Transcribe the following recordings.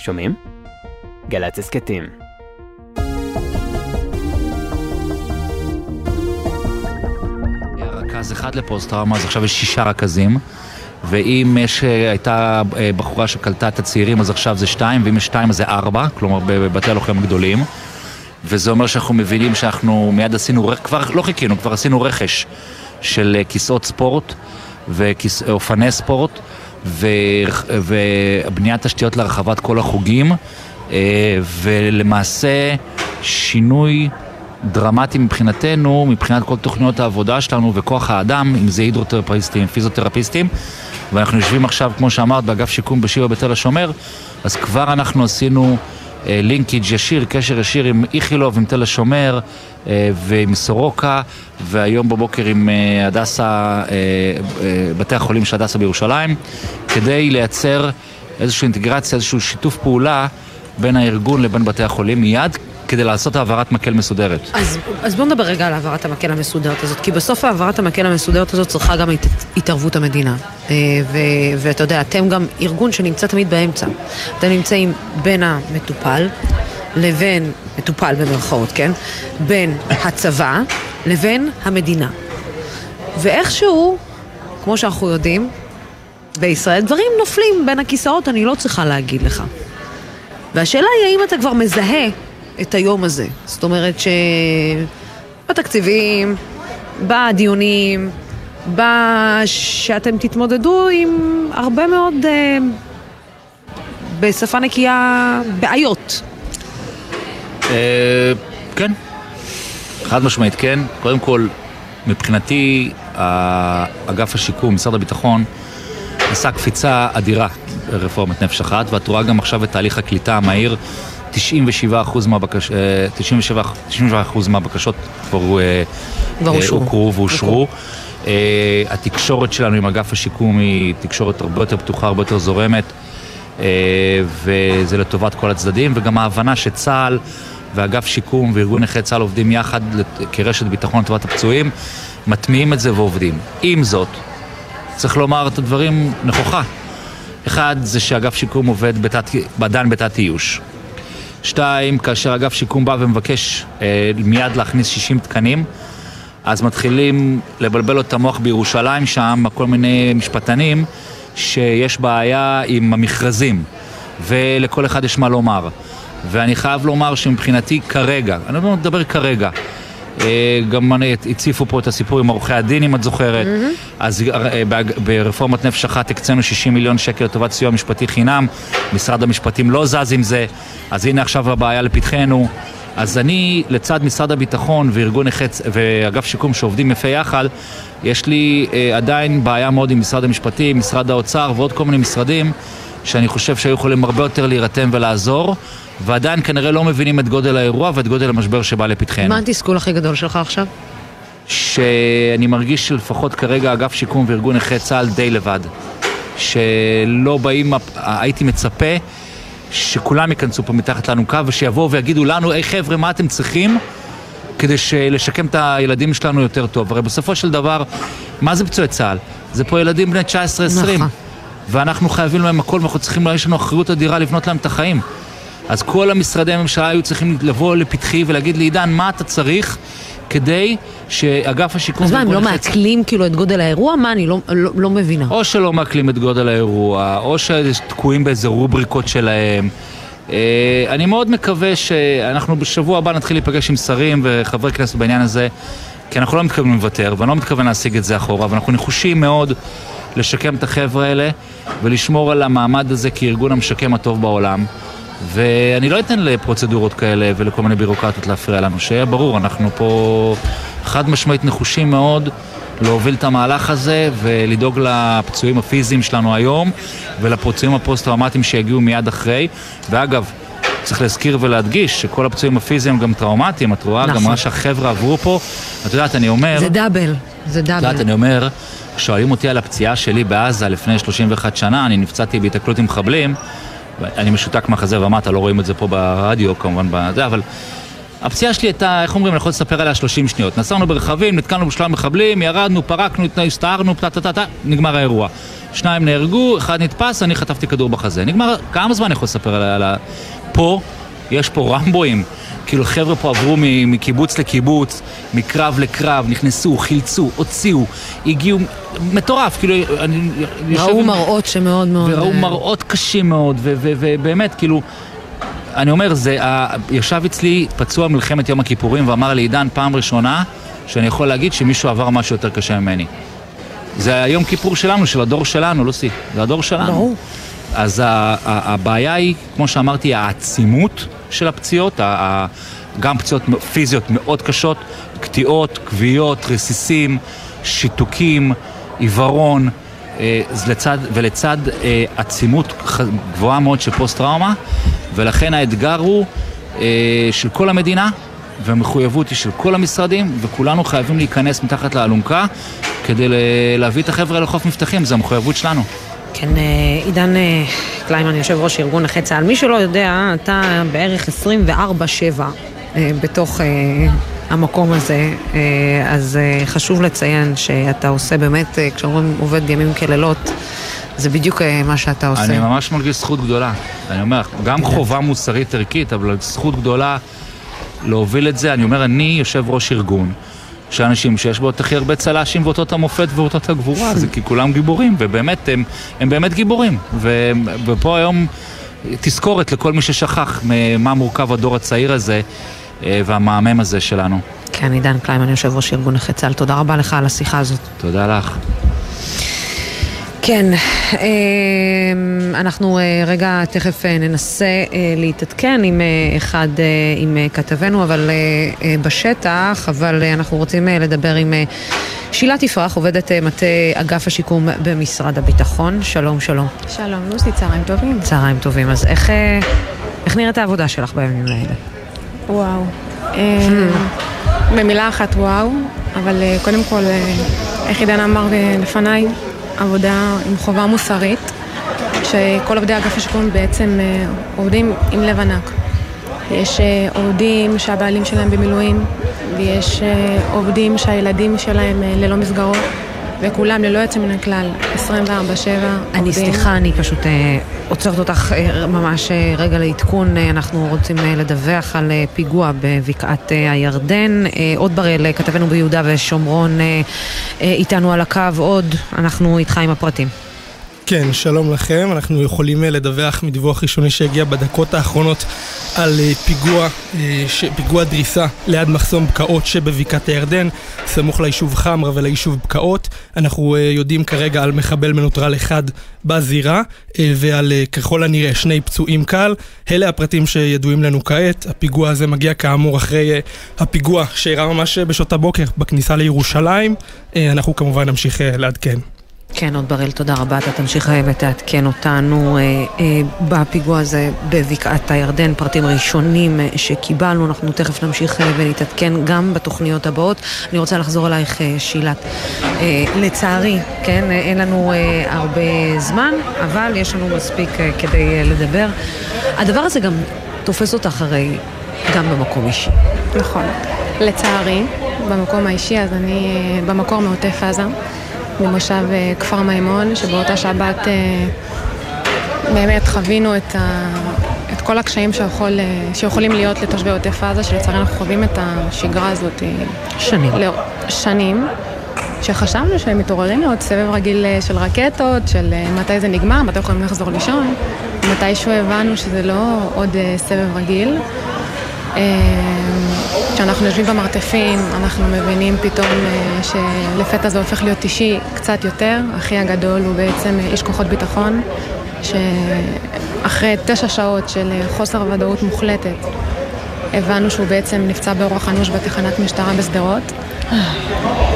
שומעים? גל"צ הסכתים. רכז אחד לפוסט-טראומה, אז עכשיו יש שישה רכזים. ואם יש, אה, הייתה אה, בחורה שקלטה את הצעירים, אז עכשיו זה שתיים, ואם יש שתיים אז זה ארבע, כלומר בבתי הלוחם הגדולים. וזה אומר שאנחנו מבינים שאנחנו מיד עשינו, כבר לא חיכינו, כבר עשינו רכש של אה, כיסאות ספורט ואופני ספורט ו, ובניית תשתיות להרחבת כל החוגים ולמעשה שינוי דרמטי מבחינתנו, מבחינת כל תוכניות העבודה שלנו וכוח האדם, אם זה הידרותרפיסטים, פיזיותרפיסטים, ואנחנו יושבים עכשיו, כמו שאמרת, באגף שיקום בשיבא בתל השומר, אז כבר אנחנו עשינו אה, לינקיג' ישיר, קשר ישיר עם איכילוב, עם תל השומר אה, ועם סורוקה, והיום בבוקר עם אה, הדסה, אה, אה, בתי החולים של הדסה בירושלים, כדי לייצר איזושהי אינטגרציה, איזשהו שיתוף פעולה בין הארגון לבין בתי החולים מיד כדי לעשות העברת מקל מסודרת. אז, אז בואו נדבר רגע על העברת המקל המסודרת הזאת, כי בסוף העברת המקל המסודרת הזאת צריכה גם הת, התערבות המדינה. אה, ואתה יודע, אתם גם ארגון שנמצא תמיד באמצע. אתם נמצאים בין המטופל לבין, מטופל במרכאות, כן? בין הצבא לבין המדינה. ואיכשהו, כמו שאנחנו יודעים, בישראל דברים נופלים בין הכיסאות, אני לא צריכה להגיד לך. והשאלה היא האם אתה כבר מזהה את היום הזה. זאת אומרת שבתקציבים, בדיונים, שאתם תתמודדו עם הרבה מאוד, אה, בשפה נקייה, בעיות. אה, כן, חד משמעית כן. קודם כל, מבחינתי, אגף השיקום, משרד הביטחון, עשה קפיצה אדירה ברפורמת נפש אחת, ואת רואה גם עכשיו את תהליך הקליטה המהיר 97% מהבקש, 97, 97 מהבקשות כבר אה, אה, הוכרו ואושרו. אה, התקשורת שלנו עם אגף השיקום היא תקשורת הרבה יותר פתוחה, הרבה יותר זורמת, וזה לטובת כל הצדדים, וגם ההבנה שצה"ל ואגף שיקום וארגון נכי צה"ל עובדים יחד כרשת ביטחון לטובת הפצועים, מטמיעים את זה ועובדים. עם זאת, צריך לומר את הדברים נכוחה. אחד, זה שאגף שיקום עובד עדיין בתת איוש. שתיים, כאשר אגף שיקום בא ומבקש אה, מיד להכניס 60 תקנים, אז מתחילים לבלבל לו את המוח בירושלים שם, כל מיני משפטנים, שיש בעיה עם המכרזים, ולכל אחד יש מה לומר. ואני חייב לומר שמבחינתי כרגע, אני לא מדבר כרגע, אה, גם הציפו פה את הסיפור עם עורכי הדין, אם את זוכרת. Mm-hmm. אז אה, ברפורמת נפש אחת הקצינו 60 מיליון שקל לטובת סיוע משפטי חינם. משרד המשפטים לא זז עם זה, אז הנה עכשיו הבעיה לפתחנו. אז אני, לצד משרד הביטחון וארגון החץ ואגף שיקום שעובדים יפה יחד, יש לי אה, עדיין בעיה מאוד עם משרד המשפטים, משרד האוצר ועוד כל מיני משרדים שאני חושב שהיו יכולים הרבה יותר להירתם ולעזור. ועדיין כנראה לא מבינים את גודל האירוע ואת גודל המשבר שבא לפתחנו. מה התסכול הכי גדול שלך עכשיו? שאני מרגיש שלפחות כרגע אגף שיקום וארגון נכי צה"ל די לבד. שלא באים, הייתי מצפה שכולם ייכנסו פה מתחת לאלונקה ושיבואו ויגידו לנו, היי חבר'ה, מה אתם צריכים כדי לשקם את הילדים שלנו יותר טוב? הרי בסופו של דבר, מה זה פצועי צה"ל? זה פה ילדים בני 19-20. נכון. ואנחנו חייבים להם הכל, ואנחנו צריכים, יש לנו אחריות אדירה לבנות להם את החיים. אז כל המשרדי הממשלה היו צריכים לבוא לפתחי ולהגיד לי, עידן, מה אתה צריך כדי שאגף השיקום... אז מה, הם לא מעכלים כאילו את גודל האירוע? מה, אני לא, לא, לא מבינה. או שלא מעכלים את גודל האירוע, או שתקועים באיזה רובריקות שלהם. אה, אני מאוד מקווה שאנחנו בשבוע הבא נתחיל להיפגש עם שרים וחברי כנסת בעניין הזה, כי אנחנו לא מתכוונים לוותר, ואני לא מתכוון להשיג את זה אחורה, ואנחנו נחושים מאוד לשקם את החבר'ה האלה ולשמור על המעמד הזה כארגון המשקם הטוב בעולם. ואני לא אתן לפרוצדורות כאלה ולכל מיני בירוקרטיות להפריע לנו, שיהיה ברור, אנחנו פה חד משמעית נחושים מאוד להוביל את המהלך הזה ולדאוג לפצועים הפיזיים שלנו היום ולפצועים הפוסט-טראומטיים שיגיעו מיד אחרי. ואגב, צריך להזכיר ולהדגיש שכל הפצועים הפיזיים גם טראומטיים, את רואה, נכון. גם מה שהחבר'ה עברו פה. את יודעת, אני אומר... זה דאבל, זה דאבל. את יודעת, אני אומר, שואלים אותי על הפציעה שלי בעזה לפני 31 שנה, אני נפצעתי בהיתקלות עם מחבלים. אני משותק מהחזה ומטה, לא רואים את זה פה ברדיו כמובן, בזה, אבל הפציעה שלי הייתה, איך אומרים, אני יכול לספר עליה 30 שניות. נסענו ברכבים, נתקלנו בשלושה מחבלים, ירדנו, פרקנו, הסתערנו, טה טה טה טה, נגמר האירוע. שניים נהרגו, אחד נתפס, אני חטפתי כדור בחזה. נגמר, כמה זמן אני יכול לספר על ה... על ה- פה, יש פה רמבואים. כאילו חבר'ה פה עברו מקיבוץ לקיבוץ, מקרב לקרב, נכנסו, חילצו, הוציאו, הגיעו, מטורף, כאילו, אני יושב ראו עם- מראות שמאוד מאוד... וראו אה, מראות קשים מאוד, ובאמת, כאילו, אני אומר, זה, ה- ישב אצלי פצוע מלחמת יום הכיפורים ואמר לי, עידן, פעם ראשונה שאני יכול להגיד שמישהו עבר משהו יותר קשה ממני. זה היום כיפור שלנו, של הדור שלנו, לוסי, זה הדור שלנו. ברור. אז הבעיה היא, כמו שאמרתי, העצימות של הפציעות, גם פציעות פיזיות מאוד קשות, קטיעות, כוויות, רסיסים, שיתוקים, עיוורון, אה, אז לצד, ולצד אה, עצימות גבוהה מאוד של פוסט-טראומה, ולכן האתגר הוא אה, של כל המדינה, והמחויבות היא של כל המשרדים, וכולנו חייבים להיכנס מתחת לאלונקה כדי להביא את החבר'ה לחוף מבטחים, זו המחויבות שלנו. כן, אה, עידן אה, קליימן, יושב ראש ארגון נכי צה"ל. מי שלא יודע, אתה בערך 24-7 אה, בתוך המקום הזה, אז חשוב לציין שאתה עושה באמת, כשאומרים עובד ימים כלילות, זה בדיוק מה שאתה עושה. אני ממש מרגיש זכות גדולה. אני אומר, גם חובה מוסרית ערכית, אבל זכות גדולה להוביל את זה. אני אומר, אני יושב ראש ארגון של אנשים שיש בו את הכי הרבה צל"שים ואותות המופת ואותות הגבורה, זה כי כולם גיבורים, ובאמת, הם, הם באמת גיבורים. ו, ופה היום תזכורת לכל מי ששכח ממה מורכב הדור הצעיר הזה אה, והמהמם הזה שלנו. כן, עידן קליימן, יושב ראש ארגון נכי צה"ל, תודה רבה לך על השיחה הזאת. תודה לך. כן, אמ, אנחנו אה, רגע תכף אה, ננסה אה, להתעדכן עם אחד, עם כתבנו, אבל בשטח, אבל אנחנו רוצים לדבר עם שילה תפרח, עובדת מטה אגף השיקום במשרד הביטחון. שלום, שלום. שלום לוסי, צהריים טובים. צהריים טובים. אז איך, איך נראית העבודה שלך בימים האלה? וואו. אה, במילה אחת וואו, אבל קודם כל, איך עידן אמר לפניי, עבודה עם חובה מוסרית, שכל עובדי אגף השיקום בעצם אה, עובדים עם לב ענק. יש אה, עובדים שהבעלים שלהם במילואים, ויש אה, עובדים שהילדים שלהם ללא מסגרות, וכולם ללא יוצא מן הכלל, 24/7 עובדים. אני סליחה, אני פשוט אה, עוצרת אותך אה, ממש אה, רגע לעדכון. אנחנו רוצים לדווח על פיגוע בבקעת הירדן. עוד בראל, כתבנו ביהודה ושומרון, איתנו על הקו עוד. אנחנו איתך עם הפרטים. כן, שלום לכם. אנחנו יכולים אה, לדווח מדיווח ראשוני שהגיע בדקות האחרונות על אה, פיגוע, אה, פיגוע דריסה ליד מחסום בקעות שבבקעת הירדן, סמוך ליישוב חמרה וליישוב בקעות. אנחנו יודעים כרגע על מחבל מנוטרל אחד בזירה, ועל ככל הנראה שני פצועים קל. אלה הפרטים שידועים לנו כעת. הפיגוע הזה מגיע כאמור אחרי הפיגוע שאירע ממש בשעות הבוקר בכניסה לירושלים. אנחנו כמובן נמשיך לעדכן. כן, עוד בראל, תודה רבה. אתה תמשיך ותעדכן אותנו אה, אה, בפיגוע הזה בבקעת הירדן, פרטים ראשונים אה, שקיבלנו. אנחנו תכף נמשיך אה, ונתעדכן גם בתוכניות הבאות. אני רוצה לחזור אלייך, אה, שילת. אה, לצערי, כן, אה, אין לנו אה, הרבה זמן, אבל יש לנו מספיק אה, כדי אה, לדבר. הדבר הזה גם תופס אותך הרי גם במקום אישי. נכון. לצערי, במקום האישי, אז אני אה, במקור מעוטף עזה, ממושב אה, כפר מימון, שבאותה שבת אה, באמת חווינו את, ה... את כל הקשיים שיכול, אה, שיכולים להיות לתושבי עוטף עזה, שלצערי אנחנו חווים את השגרה הזאת שנים. לא, שנים. שחשבנו שהם מתעוררים לעוד סבב רגיל של רקטות, של מתי זה נגמר, מתי יכולים לחזור לישון. מתישהו הבנו שזה לא עוד סבב רגיל. אה, כשאנחנו יושבים במרתפים, אנחנו מבינים פתאום אה, שלפתע זה הופך להיות אישי קצת יותר. אחי הגדול הוא בעצם אה, איש כוחות ביטחון, שאחרי תשע שעות של חוסר ודאות מוחלטת, הבנו שהוא בעצם נפצע באורח אנוש בתחנת משטרה בשדרות.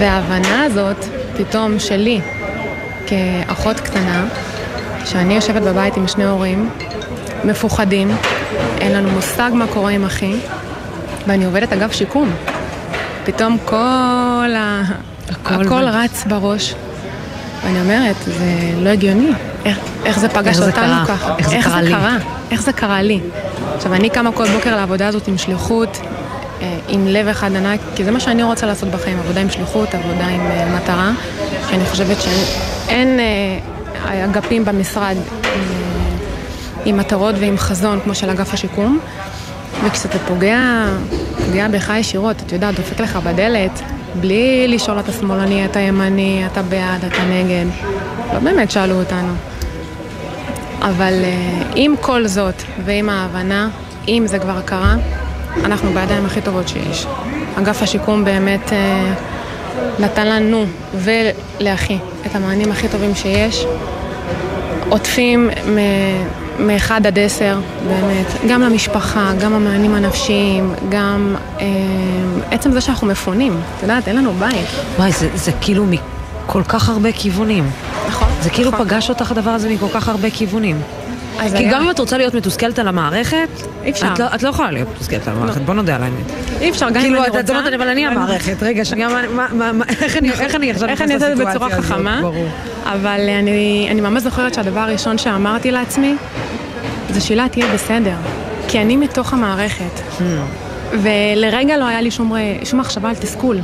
וההבנה הזאת, פתאום שלי, כאחות קטנה, שאני יושבת בבית עם שני הורים, מפוחדים, אין לנו מושג מה קורה עם אחי, ואני עובדת אגף שיקום. פתאום כל ה... הכל הכל רץ בראש. ואני אומרת, זה לא הגיוני. איך, איך זה פגש איך אותנו? ככה? איך זה קרה לי? קרה? איך זה קרה לי? עכשיו, אני קמה כל בוקר לעבודה הזאת עם שליחות, אה, עם לב אחד ענק, כי זה מה שאני רוצה לעשות בחיים, עבודה עם שליחות, עבודה עם אה, מטרה, שאני חושבת שאין... אה, האגפים במשרד עם מטרות ועם חזון כמו של אגף השיקום, וכשאתה פוגע, פוגע בך ישירות, אתה יודע, דופק לך בדלת, בלי לשאול אתה שמאלני, אתה ימני, אתה בעד, אתה נגד. לא באמת שאלו אותנו. אבל אה, עם כל זאת ועם ההבנה, אם זה כבר קרה, אנחנו בידיים הכי טובות שיש. אגף השיקום באמת אה, נתן לנו ולאחי את המענים הכי טובים שיש. עוטפים מ-1 עד 10, באמת, גם למשפחה, גם המענים הנפשיים, גם אה, עצם זה שאנחנו מפונים, את יודעת, אין לנו בית. וואי, זה, זה כאילו מכל כך הרבה כיוונים. נכון. זה כאילו נכון. פגש אותך הדבר הזה מכל כך הרבה כיוונים. כי היה- גם אם את רוצה להיות מתוסכלת על המערכת. את לא, את לא יכולה להיות מתוסכלת על המערכת, בוא נודה על האמת. אי אפשר, גם אם כאילו, אני את רוצה... את אומרת, אבל אני המערכת. רגע, שנייה, איך אני איך אני עכשיו איך אני אעשה את זה בצורה? חכמה. אבל אני, ממש זוכרת שהדבר הראשון שאמרתי לעצמי, זה שהילה תהיה בסדר, כי אני מתוך המערכת. Hmm. ולרגע לא היה לי שום מחשבה על תסכול.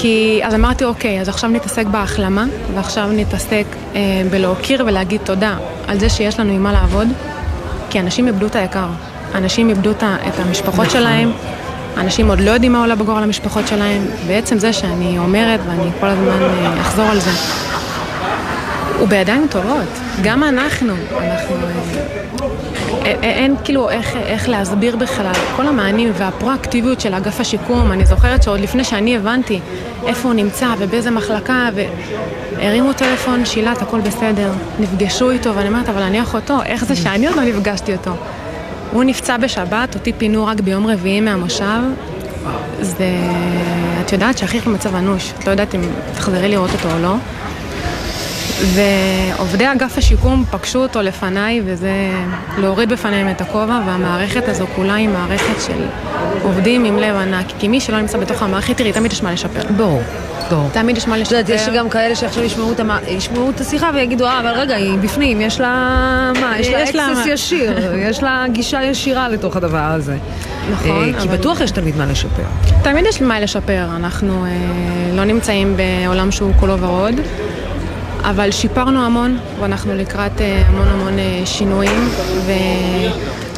כי אז אמרתי, אוקיי, אז עכשיו נתעסק בהחלמה, ועכשיו נתעסק אה, בלהוקיר ולהגיד תודה על זה שיש לנו עם מה לעבוד, כי אנשים איבדו את היקר. אנשים איבדו את המשפחות נכון. שלהם, אנשים עוד לא יודעים מה עולה בגורל המשפחות שלהם, בעצם זה שאני אומרת, ואני כל הזמן אה, אחזור על זה, הוא בידיים טובות. גם אנחנו, אנחנו... אה, אה, אין כאילו איך, איך להסביר בכלל, כל המענים והפרואקטיביות של אגף השיקום, אני זוכרת שעוד לפני שאני הבנתי איפה הוא נמצא ובאיזה מחלקה, והרימו טלפון, שילת, הכל בסדר, נפגשו איתו, ואני אומרת, אבל אני אחותו, איך זה שאני עוד לא נפגשתי איתו? הוא נפצע בשבת, אותי פינו רק ביום רביעי מהמושב, זה... את יודעת שהכי במצב אנוש, את לא יודעת אם תחזרי לראות אותו או לא. ועובדי אגף השיקום פגשו אותו לפניי, וזה להוריד בפניהם את הכובע, והמערכת הזו כולה היא מערכת של עובדים עם לב ענק. כי מי שלא נמצא בתוך המערכת, תראי, תמיד יש מה לשפר. ברור, ברור. תמיד יש מה את לשפר. יודעת, יש גם כאלה שעכשיו ישמעו את, המ... ישמעו את השיחה ויגידו, אה, אבל רגע, היא בפנים, יש לה... מה? יש לה יש לה אקסס מה." ישיר, יש לה גישה ישירה לתוך הדבר הזה. נכון, אה, כי אבל- בטוח יש תמיד מה לשפר. תמיד יש מה לשפר, אנחנו אה, לא נמצאים בעולם שהוא כולו ורוד, אבל שיפרנו המון, ואנחנו לקראת אה, המון המון אה, שינויים,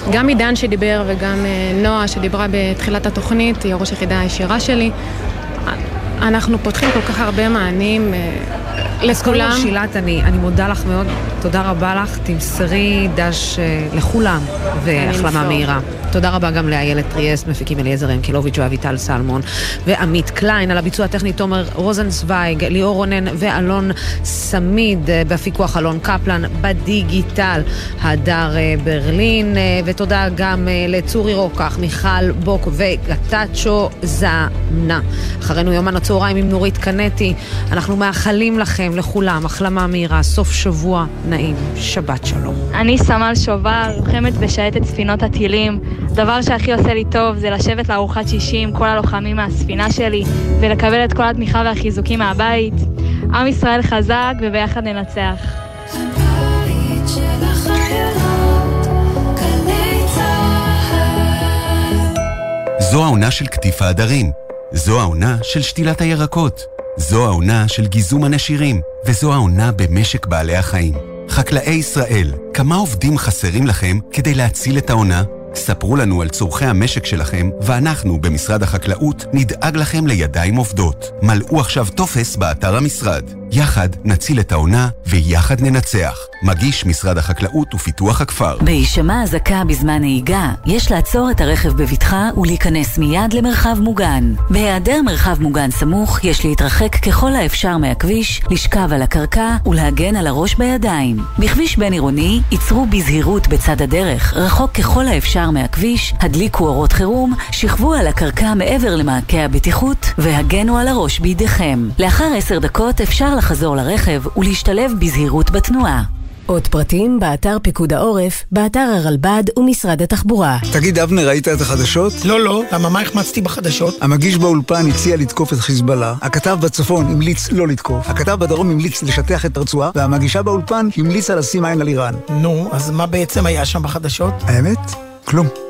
וגם עידן שדיבר וגם אה, נועה שדיברה בתחילת התוכנית, היא הראש היחידה הישירה שלי, אנחנו פותחים כל כך הרבה מענים אה, אז לכולם. כל, שילת, אני, אני מודה לך מאוד, תודה רבה לך, תמסרי דש אה, לכולם, והחלמה. מהירה. תודה רבה גם לאיילת טריאסט, מפיקים אליעזר ינקלוביץ' ואביטל סלמון, ועמית קליין, על הביצוע הטכני תומר רוזנצוויג, ליאור רונן ואלון סמיד, אה, בפיקוח אלון קפלן, בדיגיטל, הדר אה, ברלין, אה, ותודה גם אה, לצורי רוקח, מיכל בוק וגטצ'ו זנה. אחרינו יומן הצהריים עם נורית קנטי, אנחנו מאחלים לכם, לכולם, החלמה מהירה, סוף שבוע נעים, שבת שלום. אני סמל שובל, לוחמת בשייטת ספינות הטילים. הדבר שהכי עושה לי טוב זה לשבת לארוחת שישי עם כל הלוחמים מהספינה שלי ולקבל את כל התמיכה והחיזוקים מהבית. עם ישראל חזק וביחד ננצח. זו העונה של קטיף העדרים. זו העונה של שתילת הירקות. זו העונה של גיזום הנשירים. וזו העונה במשק בעלי החיים. חקלאי ישראל, כמה עובדים חסרים לכם כדי להציל את העונה? ספרו לנו על צורכי המשק שלכם, ואנחנו, במשרד החקלאות, נדאג לכם לידיים עובדות. מלאו עכשיו טופס באתר המשרד. יחד נציל את העונה, ויחד ננצח. מגיש משרד החקלאות ופיתוח הכפר. בהישמע אזעקה בזמן נהיגה, יש לעצור את הרכב בבטחה ולהיכנס מיד למרחב מוגן. בהיעדר מרחב מוגן סמוך, יש להתרחק ככל האפשר מהכביש, לשכב על הקרקע ולהגן על הראש בידיים. בכביש בין עירוני, ייצרו בזהירות בצד הדרך, רחוק ככל האפשר מהכביש, הדליקו אורות חירום, שכבו על הקרקע מעבר למעקה הבטיחות והגנו על הראש בידיכם. לאחר עשר דקות אפשר לחזור לרכב ולהשתלב בזהירות בתנועה. עוד פרטים באתר פיקוד העורף, באתר הרלב"ד ומשרד התחבורה. תגיד, אבנר, ראית את החדשות? לא, לא, למה מה החמצתי בחדשות? המגיש באולפן הציע לתקוף את חיזבאללה, הכתב בצפון המליץ לא לתקוף, הכתב בדרום המליץ לשטח את הרצועה, והמגישה באולפן המליצה לשים עין על איראן. נו, אז מה בעצם היה שם בחדשות? האמת? כלום.